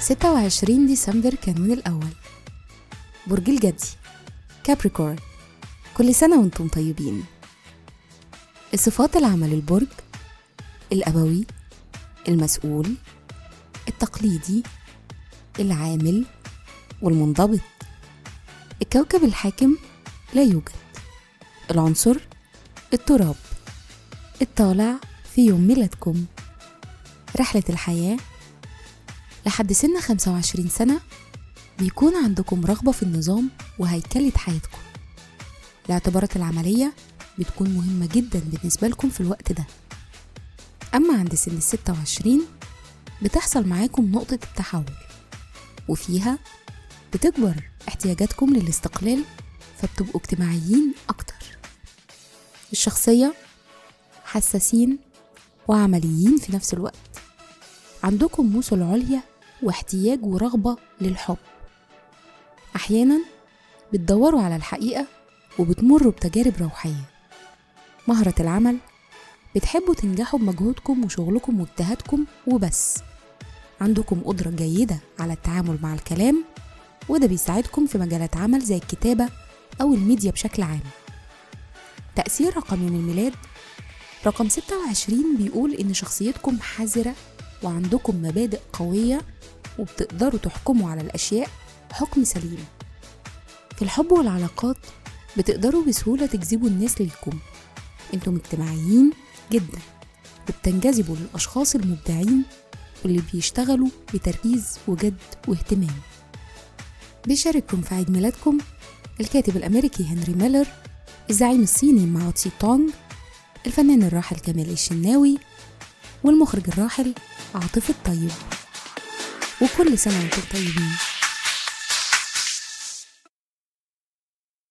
ستة وعشرين ديسمبر كانون الأول. برج الجدي. كابريكورن كل سنة وأنتم طيبين. الصفات العامة للبرج الأبوي المسؤول التقليدي العامل والمنضبط. الكوكب الحاكم لا يوجد. العنصر التراب. الطالع في يوم ميلادكم. رحلة الحياة. لحد سن 25 سنة بيكون عندكم رغبة في النظام وهيكلة حياتكم. الاعتبارات العملية بتكون مهمة جدا بالنسبة لكم في الوقت ده. أما عند سن الستة وعشرين بتحصل معاكم نقطة التحول وفيها بتكبر احتياجاتكم للاستقلال فبتبقوا اجتماعيين أكتر. الشخصية حساسين وعمليين في نفس الوقت. عندكم موصل عليا واحتياج ورغبة للحب. أحيانا بتدوروا على الحقيقة وبتمروا بتجارب روحية. مهرة العمل بتحبوا تنجحوا بمجهودكم وشغلكم واجتهادكم وبس. عندكم قدرة جيدة على التعامل مع الكلام وده بيساعدكم في مجالات عمل زي الكتابة أو الميديا بشكل عام. تأثير رقم يوم الميلاد؟ رقم 26 بيقول إن شخصيتكم حذرة وعندكم مبادئ قوية وبتقدروا تحكموا على الأشياء حكم سليم. في الحب والعلاقات بتقدروا بسهولة تجذبوا الناس ليكم. أنتم اجتماعيين جدا وبتنجذبوا للأشخاص المبدعين واللي بيشتغلوا بتركيز وجد واهتمام. بيشارككم في عيد ميلادكم الكاتب الأمريكي هنري ميلر الزعيم الصيني ماو تسي تونغ الفنان الراحل كمال الشناوي والمخرج الراحل عاطف الطيب. وكل سنة وأنتم طيبين.